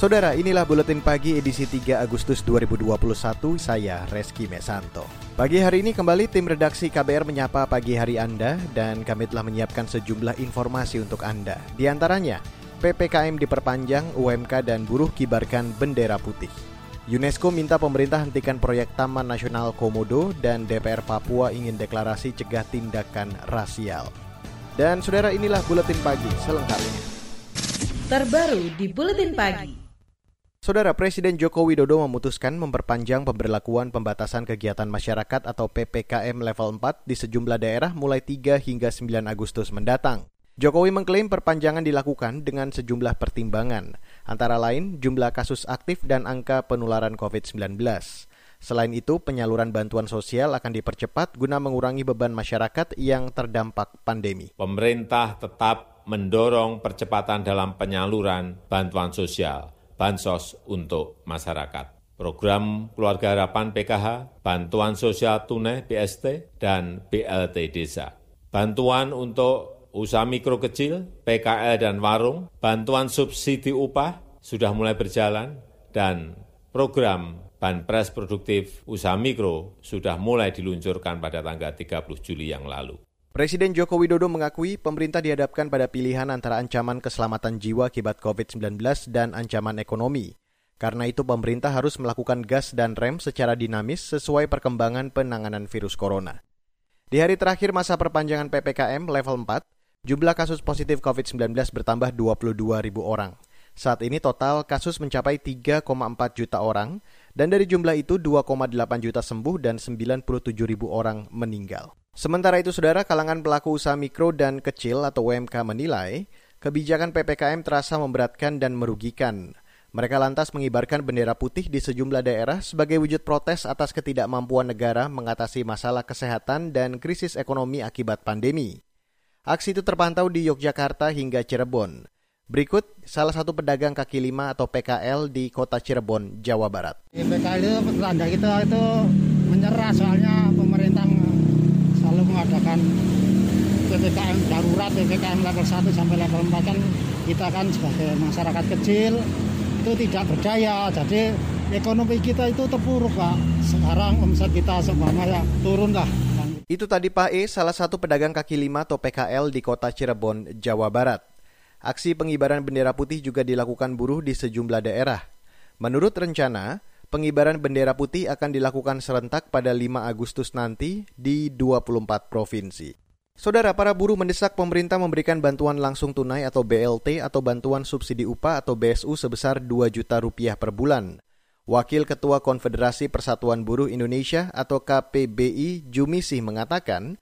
Saudara, inilah buletin pagi edisi 3 Agustus 2021. Saya Reski Mesanto. Pagi hari ini kembali tim redaksi KBR menyapa pagi hari Anda dan kami telah menyiapkan sejumlah informasi untuk Anda. Di antaranya, PPKM diperpanjang, UMK dan buruh kibarkan bendera putih. UNESCO minta pemerintah hentikan proyek Taman Nasional Komodo dan DPR Papua ingin deklarasi cegah tindakan rasial. Dan saudara inilah buletin pagi selengkapnya. Terbaru di buletin pagi. Saudara Presiden Joko Widodo memutuskan memperpanjang pemberlakuan pembatasan kegiatan masyarakat atau PPKM level 4 di sejumlah daerah mulai 3 hingga 9 Agustus mendatang. Jokowi mengklaim perpanjangan dilakukan dengan sejumlah pertimbangan, antara lain jumlah kasus aktif dan angka penularan COVID-19. Selain itu, penyaluran bantuan sosial akan dipercepat guna mengurangi beban masyarakat yang terdampak pandemi. Pemerintah tetap mendorong percepatan dalam penyaluran bantuan sosial bansos untuk masyarakat. Program Keluarga Harapan PKH, Bantuan Sosial Tunai BST, dan BLT Desa. Bantuan untuk usaha mikro kecil, PKL dan warung, bantuan subsidi upah sudah mulai berjalan, dan program Banpres Produktif Usaha Mikro sudah mulai diluncurkan pada tanggal 30 Juli yang lalu. Presiden Joko Widodo mengakui pemerintah dihadapkan pada pilihan antara ancaman keselamatan jiwa akibat COVID-19 dan ancaman ekonomi. Karena itu pemerintah harus melakukan gas dan rem secara dinamis sesuai perkembangan penanganan virus corona. Di hari terakhir masa perpanjangan PPKM level 4, jumlah kasus positif COVID-19 bertambah 22 ribu orang. Saat ini total kasus mencapai 3,4 juta orang, dan dari jumlah itu 2,8 juta sembuh dan 97 ribu orang meninggal. Sementara itu, saudara, kalangan pelaku usaha mikro dan kecil atau UMK menilai kebijakan PPKM terasa memberatkan dan merugikan. Mereka lantas mengibarkan bendera putih di sejumlah daerah sebagai wujud protes atas ketidakmampuan negara mengatasi masalah kesehatan dan krisis ekonomi akibat pandemi. Aksi itu terpantau di Yogyakarta hingga Cirebon. Berikut salah satu pedagang kaki lima atau PKL di kota Cirebon, Jawa Barat. PKL itu itu menyerah soalnya mengadakan PPKM darurat, PPKM level 1 sampai level 4 kan kita kan sebagai masyarakat kecil itu tidak berdaya. Jadi ekonomi kita itu terpuruk Pak. Sekarang omset kita seumpama ya turun lah. Itu tadi Pak E, salah satu pedagang kaki lima atau PKL di kota Cirebon, Jawa Barat. Aksi pengibaran bendera putih juga dilakukan buruh di sejumlah daerah. Menurut rencana, pengibaran bendera putih akan dilakukan serentak pada 5 Agustus nanti di 24 provinsi. Saudara, para buruh mendesak pemerintah memberikan bantuan langsung tunai atau BLT atau bantuan subsidi upah atau BSU sebesar 2 juta rupiah per bulan. Wakil Ketua Konfederasi Persatuan Buruh Indonesia atau KPBI Jumisi mengatakan,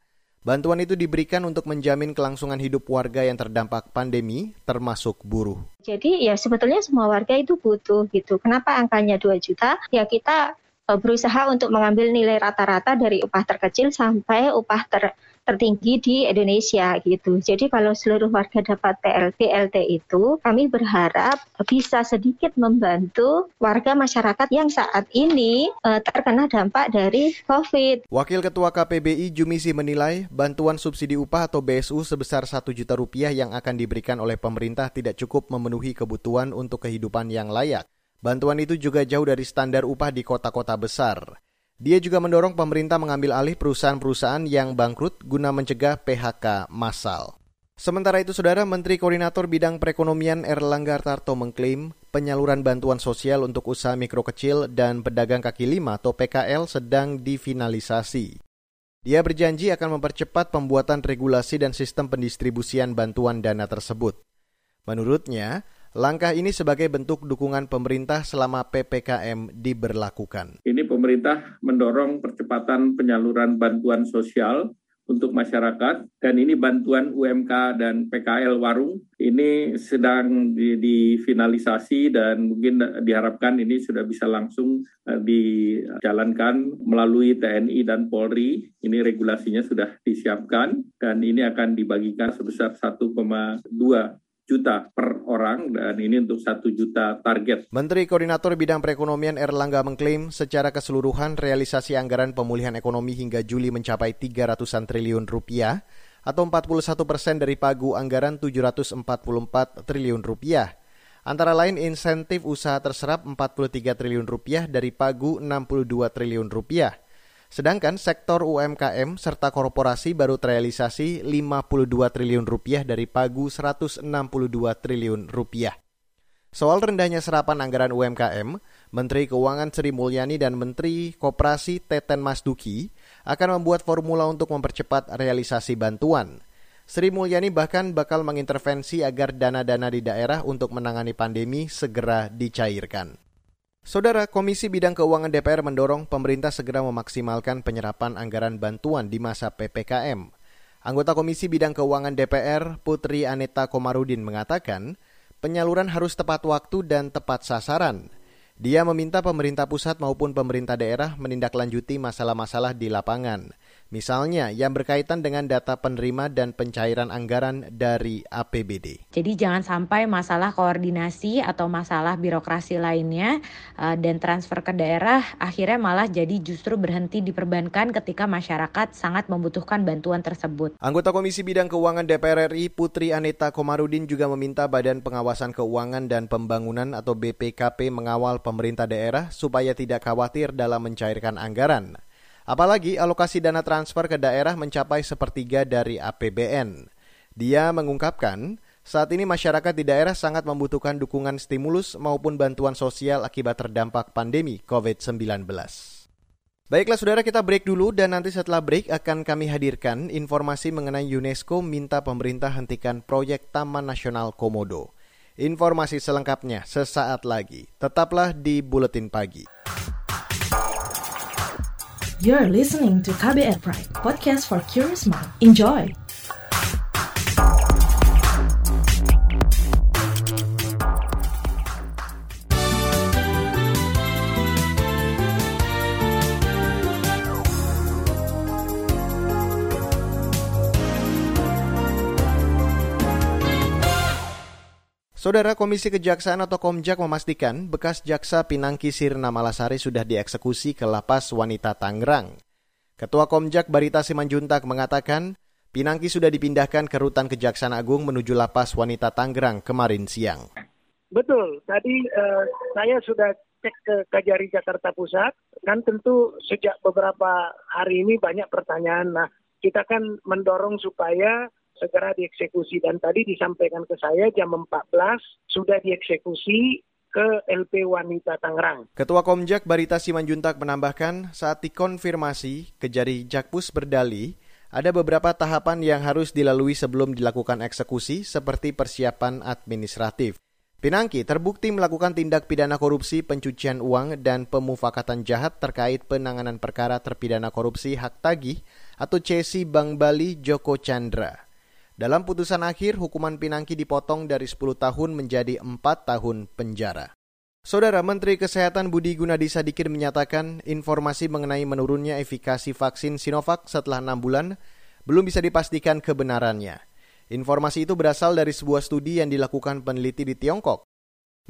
Bantuan itu diberikan untuk menjamin kelangsungan hidup warga yang terdampak pandemi, termasuk buruh. Jadi ya sebetulnya semua warga itu butuh gitu. Kenapa angkanya 2 juta? Ya kita e, berusaha untuk mengambil nilai rata-rata dari upah terkecil sampai upah ter tertinggi di Indonesia gitu. Jadi kalau seluruh warga dapat PLT LT itu, kami berharap bisa sedikit membantu warga masyarakat yang saat ini uh, terkena dampak dari COVID. Wakil Ketua KPBI Jumisi menilai bantuan subsidi upah atau BSU sebesar 1 juta rupiah yang akan diberikan oleh pemerintah tidak cukup memenuhi kebutuhan untuk kehidupan yang layak. Bantuan itu juga jauh dari standar upah di kota-kota besar. Dia juga mendorong pemerintah mengambil alih perusahaan-perusahaan yang bangkrut guna mencegah PHK massal. Sementara itu, Saudara Menteri Koordinator Bidang Perekonomian Erlangga Tarto mengklaim penyaluran bantuan sosial untuk usaha mikro kecil dan pedagang kaki lima atau PKL sedang difinalisasi. Dia berjanji akan mempercepat pembuatan regulasi dan sistem pendistribusian bantuan dana tersebut. Menurutnya, Langkah ini sebagai bentuk dukungan pemerintah selama PPKM diberlakukan. Ini pemerintah mendorong percepatan penyaluran bantuan sosial untuk masyarakat dan ini bantuan UMK dan PKL Warung ini sedang di, difinalisasi dan mungkin diharapkan ini sudah bisa langsung uh, dijalankan melalui TNI dan Polri. Ini regulasinya sudah disiapkan dan ini akan dibagikan sebesar 1,2 juta per orang dan ini untuk satu juta target. Menteri Koordinator Bidang Perekonomian Erlangga mengklaim secara keseluruhan realisasi anggaran pemulihan ekonomi hingga Juli mencapai 300-an triliun rupiah atau 41 persen dari pagu anggaran 744 triliun rupiah. Antara lain insentif usaha terserap 43 triliun rupiah dari pagu 62 triliun rupiah. Sedangkan sektor UMKM serta korporasi baru terrealisasi 52 triliun rupiah dari pagu 162 triliun rupiah. Soal rendahnya serapan anggaran UMKM, Menteri Keuangan Sri Mulyani dan Menteri Koperasi Teten Masduki akan membuat formula untuk mempercepat realisasi bantuan. Sri Mulyani bahkan bakal mengintervensi agar dana-dana di daerah untuk menangani pandemi segera dicairkan. Saudara Komisi Bidang Keuangan DPR mendorong pemerintah segera memaksimalkan penyerapan anggaran bantuan di masa PPKM. Anggota Komisi Bidang Keuangan DPR, Putri Aneta Komarudin mengatakan, penyaluran harus tepat waktu dan tepat sasaran. Dia meminta pemerintah pusat maupun pemerintah daerah menindaklanjuti masalah-masalah di lapangan. Misalnya yang berkaitan dengan data penerima dan pencairan anggaran dari APBD. Jadi jangan sampai masalah koordinasi atau masalah birokrasi lainnya uh, dan transfer ke daerah akhirnya malah jadi justru berhenti diperbankan ketika masyarakat sangat membutuhkan bantuan tersebut. Anggota Komisi Bidang Keuangan DPR RI Putri Anita Komarudin juga meminta Badan Pengawasan Keuangan dan Pembangunan atau BPKP mengawal pemerintah daerah supaya tidak khawatir dalam mencairkan anggaran. Apalagi alokasi dana transfer ke daerah mencapai sepertiga dari APBN. Dia mengungkapkan, saat ini masyarakat di daerah sangat membutuhkan dukungan stimulus maupun bantuan sosial akibat terdampak pandemi COVID-19. Baiklah saudara kita break dulu dan nanti setelah break akan kami hadirkan informasi mengenai UNESCO minta pemerintah hentikan proyek Taman Nasional Komodo. Informasi selengkapnya sesaat lagi. Tetaplah di Buletin Pagi. You're listening to KBR Pride, podcast for curious mind. Enjoy! Saudara Komisi Kejaksaan atau Komjak memastikan bekas jaksa Pinangki Sirna Malasari sudah dieksekusi ke lapas wanita Tangerang. Ketua Komjak Barita Simanjuntak mengatakan Pinangki sudah dipindahkan ke Rutan Kejaksaan Agung menuju lapas wanita Tangerang kemarin siang. Betul, tadi uh, saya sudah cek ke Kajari Jakarta Pusat, kan tentu sejak beberapa hari ini banyak pertanyaan. Nah, kita kan mendorong supaya segera dieksekusi dan tadi disampaikan ke saya jam 14 sudah dieksekusi ke LP Wanita Tangerang. Ketua Komjak Barita Simanjuntak menambahkan saat dikonfirmasi Kejari Jakpus berdali ada beberapa tahapan yang harus dilalui sebelum dilakukan eksekusi seperti persiapan administratif. Pinangki terbukti melakukan tindak pidana korupsi, pencucian uang, dan pemufakatan jahat terkait penanganan perkara terpidana korupsi hak tagih atau CESI Bank Bali Joko Chandra. Dalam putusan akhir, hukuman Pinangki dipotong dari 10 tahun menjadi 4 tahun penjara. Saudara Menteri Kesehatan Budi Gunadi Sadikin menyatakan informasi mengenai menurunnya efikasi vaksin Sinovac setelah 6 bulan belum bisa dipastikan kebenarannya. Informasi itu berasal dari sebuah studi yang dilakukan peneliti di Tiongkok.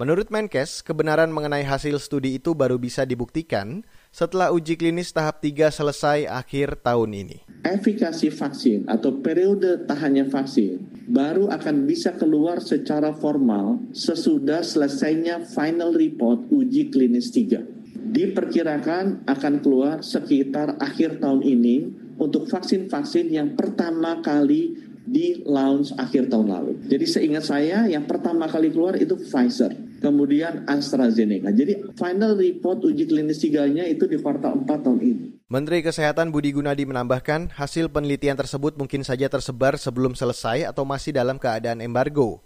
Menurut Menkes, kebenaran mengenai hasil studi itu baru bisa dibuktikan setelah uji klinis tahap 3 selesai akhir tahun ini. Efikasi vaksin atau periode tahannya vaksin baru akan bisa keluar secara formal sesudah selesainya final report uji klinis 3. Diperkirakan akan keluar sekitar akhir tahun ini untuk vaksin-vaksin yang pertama kali di launch akhir tahun lalu. Jadi seingat saya yang pertama kali keluar itu Pfizer, kemudian AstraZeneca. Jadi final report uji klinis tiganya itu di kuartal 4 tahun ini. Menteri Kesehatan Budi Gunadi menambahkan hasil penelitian tersebut mungkin saja tersebar sebelum selesai atau masih dalam keadaan embargo.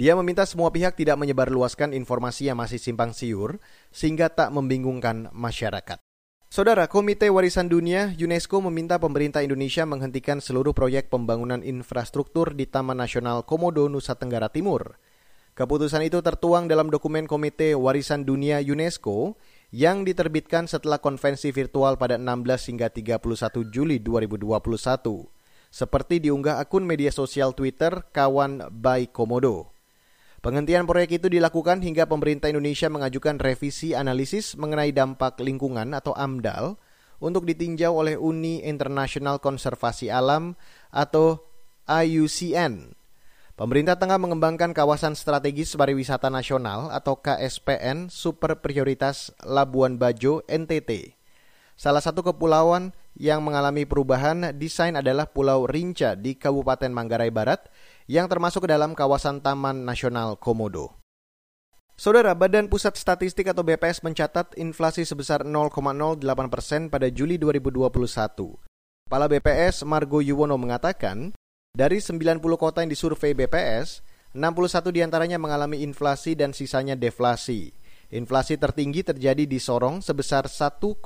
Dia meminta semua pihak tidak menyebarluaskan informasi yang masih simpang siur sehingga tak membingungkan masyarakat. Saudara, Komite Warisan Dunia UNESCO meminta pemerintah Indonesia menghentikan seluruh proyek pembangunan infrastruktur di Taman Nasional Komodo, Nusa Tenggara Timur. Keputusan itu tertuang dalam dokumen Komite Warisan Dunia UNESCO yang diterbitkan setelah konvensi virtual pada 16 hingga 31 Juli 2021. Seperti diunggah akun media sosial Twitter kawan by Komodo. Penghentian proyek itu dilakukan hingga pemerintah Indonesia mengajukan revisi analisis mengenai dampak lingkungan atau AMDAL untuk ditinjau oleh Uni Internasional Konservasi Alam atau IUCN. Pemerintah tengah mengembangkan kawasan strategis pariwisata nasional atau KSPN Super Prioritas Labuan Bajo NTT. Salah satu kepulauan yang mengalami perubahan desain adalah Pulau Rinca di Kabupaten Manggarai Barat yang termasuk dalam kawasan Taman Nasional Komodo. Saudara, Badan Pusat Statistik atau BPS mencatat inflasi sebesar 0,08 persen pada Juli 2021. Kepala BPS Margo Yuwono mengatakan, dari 90 kota yang disurvei BPS, 61 di antaranya mengalami inflasi dan sisanya deflasi. Inflasi tertinggi terjadi di Sorong sebesar 1,51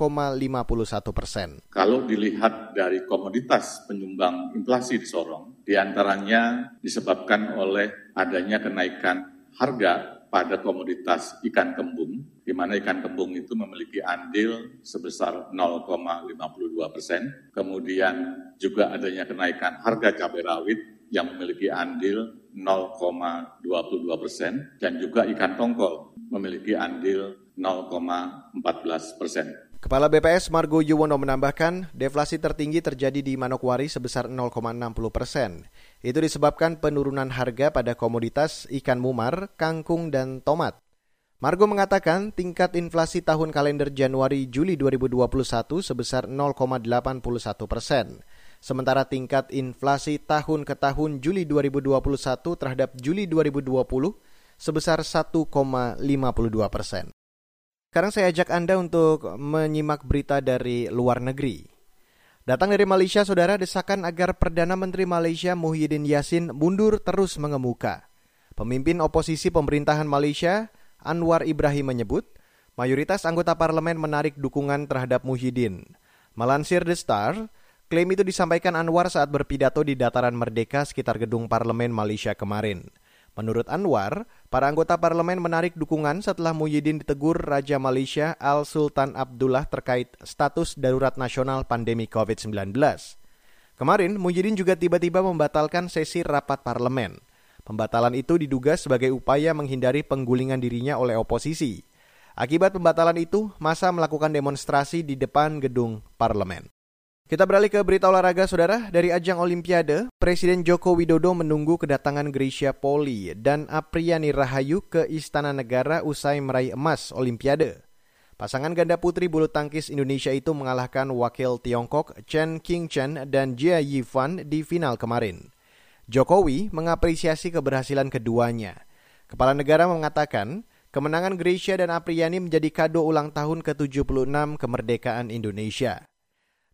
persen. Kalau dilihat dari komoditas penyumbang inflasi di Sorong, di antaranya disebabkan oleh adanya kenaikan harga pada komoditas ikan kembung, di mana ikan kembung itu memiliki andil sebesar 0,52 persen. Kemudian juga adanya kenaikan harga cabai rawit yang memiliki andil 0,22 persen dan juga ikan tongkol memiliki andil 0,14 persen. Kepala BPS Margo Yuwono menambahkan, deflasi tertinggi terjadi di Manokwari sebesar 0,60 persen. Itu disebabkan penurunan harga pada komoditas ikan mumar, kangkung, dan tomat. Margo mengatakan tingkat inflasi tahun kalender Januari-Juli 2021 sebesar 0,81 persen. Sementara tingkat inflasi tahun ke tahun Juli 2021 terhadap Juli 2020 sebesar 1,52 persen. Sekarang saya ajak Anda untuk menyimak berita dari luar negeri. Datang dari Malaysia, saudara, desakan agar Perdana Menteri Malaysia Muhyiddin Yassin mundur terus mengemuka. Pemimpin oposisi pemerintahan Malaysia, Anwar Ibrahim menyebut, mayoritas anggota parlemen menarik dukungan terhadap Muhyiddin. Melansir The Star, Klaim itu disampaikan Anwar saat berpidato di dataran merdeka sekitar gedung parlemen Malaysia kemarin. Menurut Anwar, para anggota parlemen menarik dukungan setelah Muhyiddin ditegur Raja Malaysia Al Sultan Abdullah terkait status darurat nasional pandemi COVID-19. Kemarin, Muhyiddin juga tiba-tiba membatalkan sesi rapat parlemen. Pembatalan itu diduga sebagai upaya menghindari penggulingan dirinya oleh oposisi. Akibat pembatalan itu, masa melakukan demonstrasi di depan gedung parlemen. Kita beralih ke berita olahraga, saudara. Dari ajang Olimpiade, Presiden Joko Widodo menunggu kedatangan Gracia Poli dan Apriani Rahayu ke Istana Negara usai meraih emas Olimpiade. Pasangan ganda putri bulu tangkis Indonesia itu mengalahkan wakil Tiongkok Chen Qingchen dan Jia Yifan di final kemarin. Jokowi mengapresiasi keberhasilan keduanya. Kepala negara mengatakan, kemenangan Gracia dan Apriani menjadi kado ulang tahun ke-76 kemerdekaan Indonesia.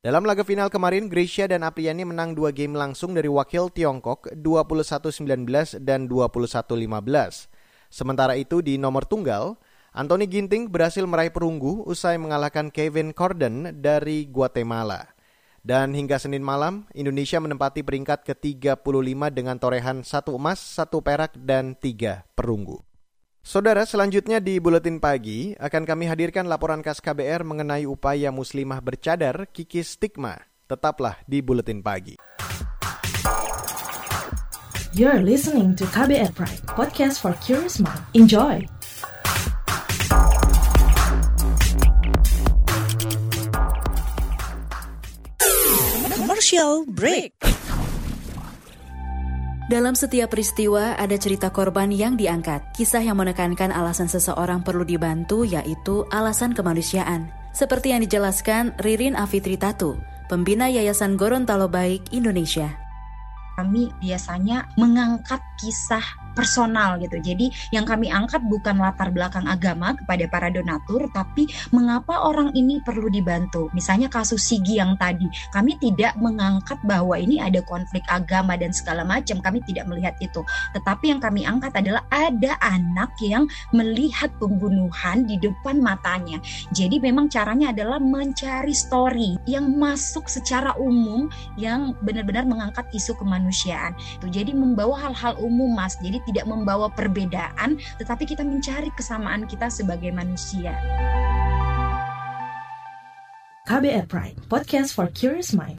Dalam laga final kemarin, Gracia dan Apriani menang dua game langsung dari wakil Tiongkok 21-19 dan 21-15. Sementara itu di nomor tunggal, Anthony Ginting berhasil meraih perunggu usai mengalahkan Kevin Corden dari Guatemala. Dan hingga Senin malam, Indonesia menempati peringkat ke-35 dengan torehan satu emas, satu perak, dan tiga perunggu. Saudara, selanjutnya di Buletin Pagi akan kami hadirkan laporan khas KBR mengenai upaya muslimah bercadar kikis stigma. Tetaplah di Buletin Pagi. You're listening to KBR Pride, podcast for curious mind. Enjoy! Commercial break. Dalam setiap peristiwa ada cerita korban yang diangkat. Kisah yang menekankan alasan seseorang perlu dibantu yaitu alasan kemanusiaan. Seperti yang dijelaskan Ririn Afitri Tatu, pembina Yayasan Gorontalo Baik Indonesia. Kami biasanya mengangkat kisah personal gitu. Jadi yang kami angkat bukan latar belakang agama kepada para donatur, tapi mengapa orang ini perlu dibantu. Misalnya kasus Sigi yang tadi, kami tidak mengangkat bahwa ini ada konflik agama dan segala macam. Kami tidak melihat itu. Tetapi yang kami angkat adalah ada anak yang melihat pembunuhan di depan matanya. Jadi memang caranya adalah mencari story yang masuk secara umum yang benar-benar mengangkat isu kemanusiaan. Jadi membawa hal-hal umum Mas. Jadi tidak membawa perbedaan, tetapi kita mencari kesamaan kita sebagai manusia. KBR Prime, podcast for curious mind.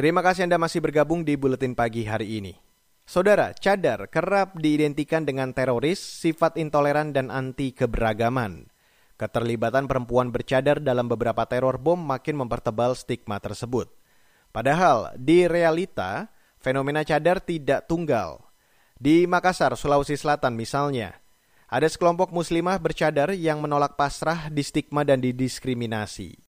Terima kasih Anda masih bergabung di Buletin Pagi hari ini. Saudara, cadar kerap diidentikan dengan teroris, sifat intoleran dan anti keberagaman. Keterlibatan perempuan bercadar dalam beberapa teror bom makin mempertebal stigma tersebut. Padahal di realita, fenomena cadar tidak tunggal. Di Makassar, Sulawesi Selatan misalnya, ada sekelompok muslimah bercadar yang menolak pasrah di stigma dan didiskriminasi.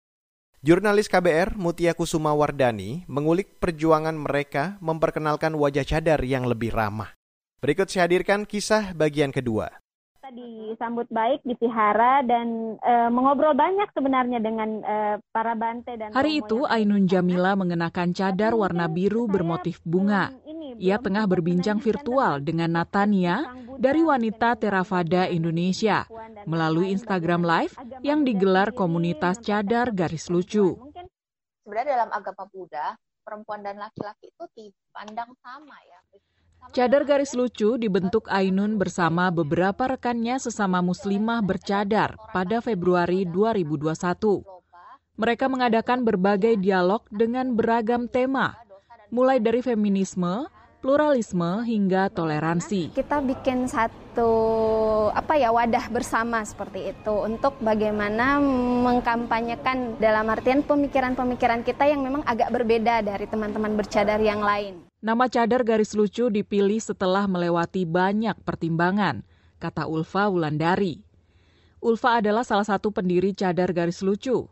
Jurnalis KBR Mutia Kusuma Wardani mengulik perjuangan mereka memperkenalkan wajah cadar yang lebih ramah. Berikut saya hadirkan kisah bagian kedua disambut baik, dipihara dan e, mengobrol banyak sebenarnya dengan e, para bante dan Hari itu Ainun Jamila mengenakan cadar warna biru bermotif bunga. Ia tengah berbincang virtual dengan Natania dari wanita Terafada Indonesia melalui Instagram Live yang digelar komunitas cadar garis lucu. Sebenarnya dalam agama Buddha, perempuan dan laki-laki itu dipandang sama ya. Cadar garis lucu dibentuk Ainun bersama beberapa rekannya sesama muslimah bercadar pada Februari 2021. Mereka mengadakan berbagai dialog dengan beragam tema, mulai dari feminisme, pluralisme hingga toleransi. Kita bikin satu apa ya wadah bersama seperti itu untuk bagaimana mengkampanyekan dalam artian pemikiran-pemikiran kita yang memang agak berbeda dari teman-teman bercadar yang lain. Nama cadar garis lucu dipilih setelah melewati banyak pertimbangan, kata Ulfa Wulandari. Ulfa adalah salah satu pendiri cadar garis lucu.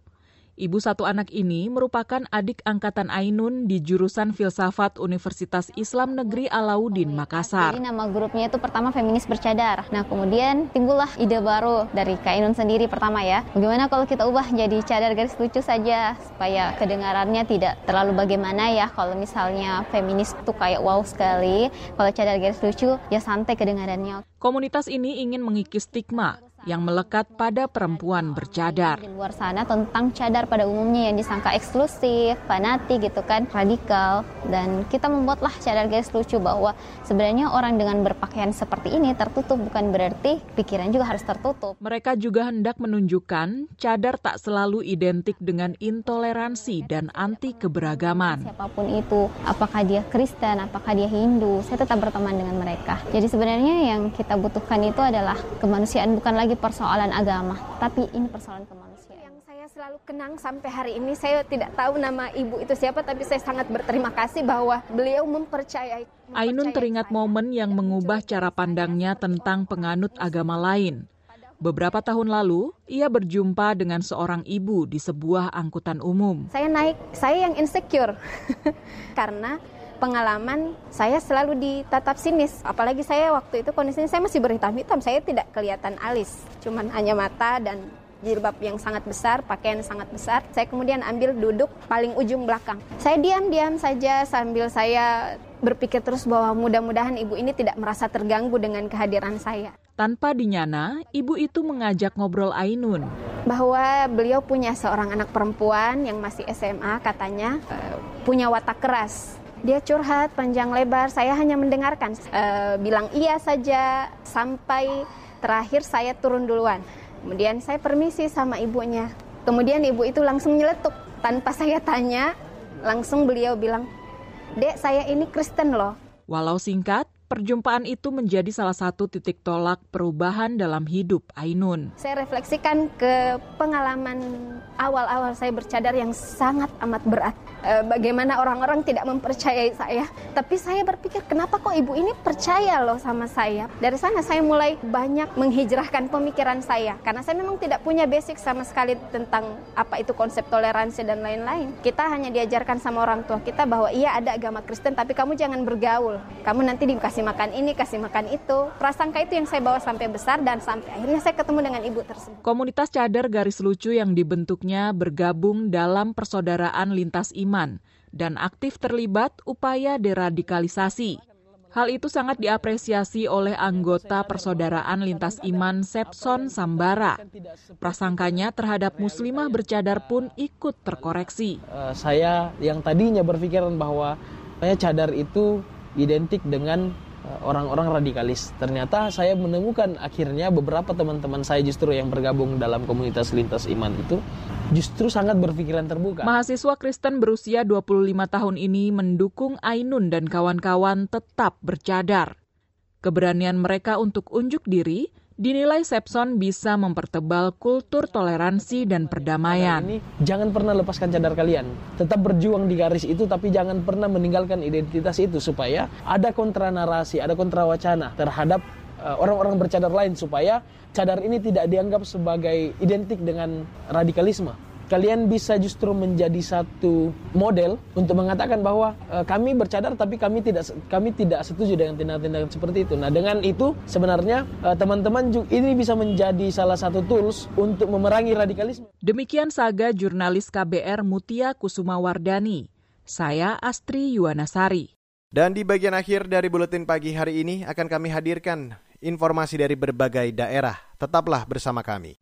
Ibu satu anak ini merupakan adik angkatan Ainun di jurusan Filsafat Universitas Islam Negeri Alauddin Makassar. Jadi nama grupnya itu pertama feminis bercadar. Nah kemudian timbullah ide baru dari Kak Ainun sendiri pertama ya. Bagaimana kalau kita ubah jadi cadar garis lucu saja supaya kedengarannya tidak terlalu bagaimana ya. Kalau misalnya feminis itu kayak wow sekali. Kalau cadar garis lucu ya santai kedengarannya. Komunitas ini ingin mengikis stigma yang melekat pada perempuan bercadar. Di luar sana tentang cadar pada umumnya yang disangka eksklusif, fanatik gitu kan, radikal. Dan kita membuatlah cadar garis lucu bahwa sebenarnya orang dengan berpakaian seperti ini tertutup bukan berarti pikiran juga harus tertutup. Mereka juga hendak menunjukkan cadar tak selalu identik dengan intoleransi dan anti keberagaman. Siapa pun itu, apakah dia Kristen, apakah dia Hindu, saya tetap berteman dengan mereka. Jadi sebenarnya yang kita butuhkan itu adalah kemanusiaan bukan lagi persoalan agama, tapi ini persoalan kemanusiaan. Yang saya selalu kenang sampai hari ini, saya tidak tahu nama ibu itu siapa, tapi saya sangat berterima kasih bahwa beliau mempercayai. Ainun teringat saya. momen yang mengubah cara pandangnya tentang penganut agama lain. Beberapa tahun lalu, ia berjumpa dengan seorang ibu di sebuah angkutan umum. Saya naik, saya yang insecure karena pengalaman saya selalu ditatap sinis. Apalagi saya waktu itu kondisinya saya masih berhitam-hitam, saya tidak kelihatan alis, cuman hanya mata dan jilbab yang sangat besar, pakaian sangat besar. Saya kemudian ambil duduk paling ujung belakang. Saya diam-diam saja sambil saya berpikir terus bahwa mudah-mudahan ibu ini tidak merasa terganggu dengan kehadiran saya. Tanpa dinyana, ibu itu mengajak ngobrol Ainun. Bahwa beliau punya seorang anak perempuan yang masih SMA katanya, uh, punya watak keras dia curhat panjang lebar, saya hanya mendengarkan. Uh, bilang iya saja sampai terakhir saya turun duluan. Kemudian saya permisi sama ibunya. Kemudian ibu itu langsung nyeletuk tanpa saya tanya, langsung beliau bilang, "Dek, saya ini Kristen loh." Walau singkat, perjumpaan itu menjadi salah satu titik tolak perubahan dalam hidup Ainun. Saya refleksikan ke pengalaman awal-awal saya bercadar yang sangat amat berat. Eh, bagaimana orang-orang tidak mempercayai saya. Tapi saya berpikir kenapa kok ibu ini percaya loh sama saya. Dari sana saya mulai banyak menghijrahkan pemikiran saya. Karena saya memang tidak punya basic sama sekali tentang apa itu konsep toleransi dan lain-lain. Kita hanya diajarkan sama orang tua kita bahwa iya ada agama Kristen tapi kamu jangan bergaul. Kamu nanti dikasih makan ini, kasih makan itu. Prasangka itu yang saya bawa sampai besar dan sampai akhirnya saya ketemu dengan ibu tersebut. Komunitas cadar garis lucu yang dibentuknya bergabung dalam persaudaraan lintas iman iman dan aktif terlibat upaya deradikalisasi. Hal itu sangat diapresiasi oleh anggota Persaudaraan Lintas Iman Sepson Sambara. Prasangkanya terhadap muslimah bercadar pun ikut terkoreksi. Uh, saya yang tadinya berpikiran bahwa saya cadar itu identik dengan eh, orang-orang radikalis. Ternyata saya menemukan akhirnya beberapa teman-teman saya justru yang bergabung dalam komunitas lintas iman itu justru sangat berpikiran terbuka. Mahasiswa Kristen berusia 25 tahun ini mendukung Ainun dan kawan-kawan tetap bercadar. Keberanian mereka untuk unjuk diri dinilai Sepson bisa mempertebal kultur toleransi dan perdamaian. Ini jangan pernah lepaskan cadar kalian. Tetap berjuang di garis itu tapi jangan pernah meninggalkan identitas itu supaya ada kontra narasi, ada kontra wacana terhadap uh, orang-orang bercadar lain supaya cadar ini tidak dianggap sebagai identik dengan radikalisme kalian bisa justru menjadi satu model untuk mengatakan bahwa e, kami bercadar tapi kami tidak kami tidak setuju dengan tindakan-tindakan seperti itu. Nah, dengan itu sebenarnya e, teman-teman ini bisa menjadi salah satu tools untuk memerangi radikalisme. Demikian saga jurnalis KBR Mutia Kusuma Wardani. Saya Astri Yuwanasari. Dan di bagian akhir dari buletin pagi hari ini akan kami hadirkan informasi dari berbagai daerah. Tetaplah bersama kami.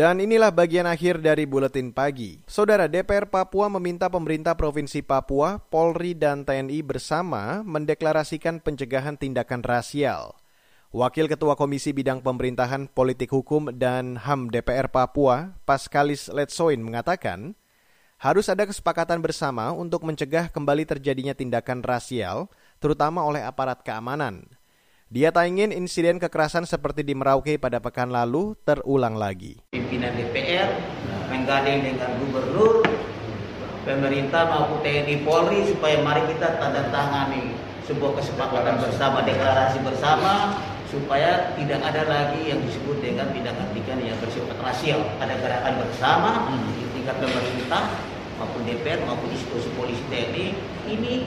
Dan inilah bagian akhir dari buletin pagi. Saudara DPR Papua meminta pemerintah Provinsi Papua, Polri, dan TNI bersama mendeklarasikan pencegahan tindakan rasial. Wakil Ketua Komisi Bidang Pemerintahan Politik Hukum dan HAM DPR Papua, Paskalis Letsoin mengatakan, harus ada kesepakatan bersama untuk mencegah kembali terjadinya tindakan rasial, terutama oleh aparat keamanan. Dia tak ingin insiden kekerasan seperti di Merauke pada pekan lalu terulang lagi. Pimpinan DPR menggandeng dengan gubernur, pemerintah maupun TNI Polri supaya mari kita tanda tangani sebuah kesepakatan bersama, deklarasi bersama supaya tidak ada lagi yang disebut dengan tindakan-tindakan yang bersifat rasial. Ada gerakan bersama di tingkat pemerintah maupun DPR maupun institusi polisi TNI ini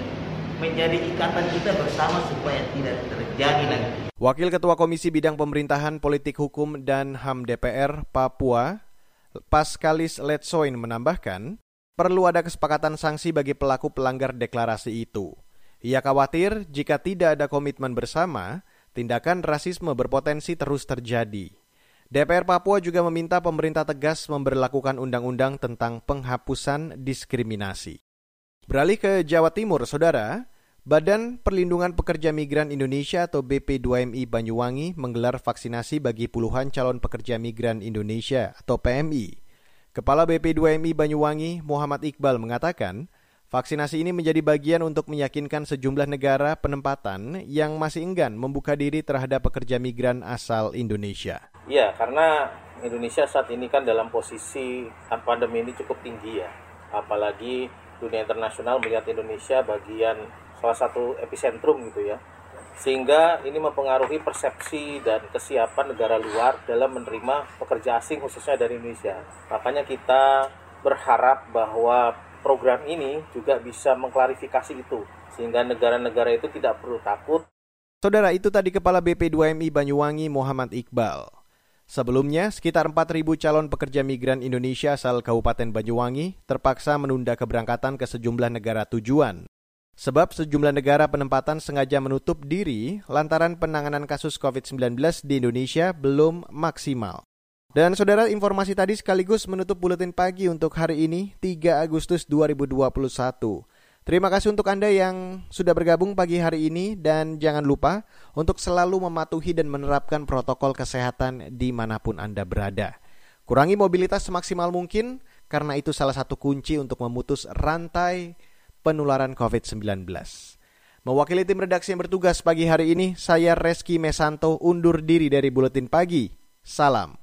menjadi ikatan kita bersama supaya tidak terjadi lagi. Wakil Ketua Komisi Bidang Pemerintahan Politik Hukum dan HAM DPR Papua, Paskalis Letsoin menambahkan, perlu ada kesepakatan sanksi bagi pelaku pelanggar deklarasi itu. Ia khawatir jika tidak ada komitmen bersama, tindakan rasisme berpotensi terus terjadi. DPR Papua juga meminta pemerintah tegas memberlakukan undang-undang tentang penghapusan diskriminasi. Beralih ke Jawa Timur, saudara, Badan Perlindungan Pekerja Migran Indonesia atau BP2MI Banyuwangi menggelar vaksinasi bagi puluhan calon pekerja migran Indonesia atau PMI. Kepala BP2MI Banyuwangi Muhammad Iqbal mengatakan, vaksinasi ini menjadi bagian untuk meyakinkan sejumlah negara penempatan yang masih enggan membuka diri terhadap pekerja migran asal Indonesia. Iya, karena Indonesia saat ini kan dalam posisi pandemi ini cukup tinggi ya. Apalagi dunia internasional melihat Indonesia bagian salah satu epicentrum gitu ya sehingga ini mempengaruhi persepsi dan kesiapan negara luar dalam menerima pekerja asing khususnya dari Indonesia. Makanya kita berharap bahwa program ini juga bisa mengklarifikasi itu sehingga negara-negara itu tidak perlu takut. Saudara itu tadi Kepala BP2MI Banyuwangi Muhammad Iqbal. Sebelumnya, sekitar 4.000 calon pekerja migran Indonesia asal Kabupaten Banyuwangi terpaksa menunda keberangkatan ke sejumlah negara tujuan. Sebab sejumlah negara penempatan sengaja menutup diri lantaran penanganan kasus COVID-19 di Indonesia belum maksimal. Dan saudara informasi tadi sekaligus menutup buletin pagi untuk hari ini 3 Agustus 2021. Terima kasih untuk Anda yang sudah bergabung pagi hari ini dan jangan lupa untuk selalu mematuhi dan menerapkan protokol kesehatan di mana pun Anda berada. Kurangi mobilitas semaksimal mungkin karena itu salah satu kunci untuk memutus rantai penularan COVID-19. Mewakili tim redaksi yang bertugas pagi hari ini, saya Reski Mesanto undur diri dari Buletin Pagi. Salam.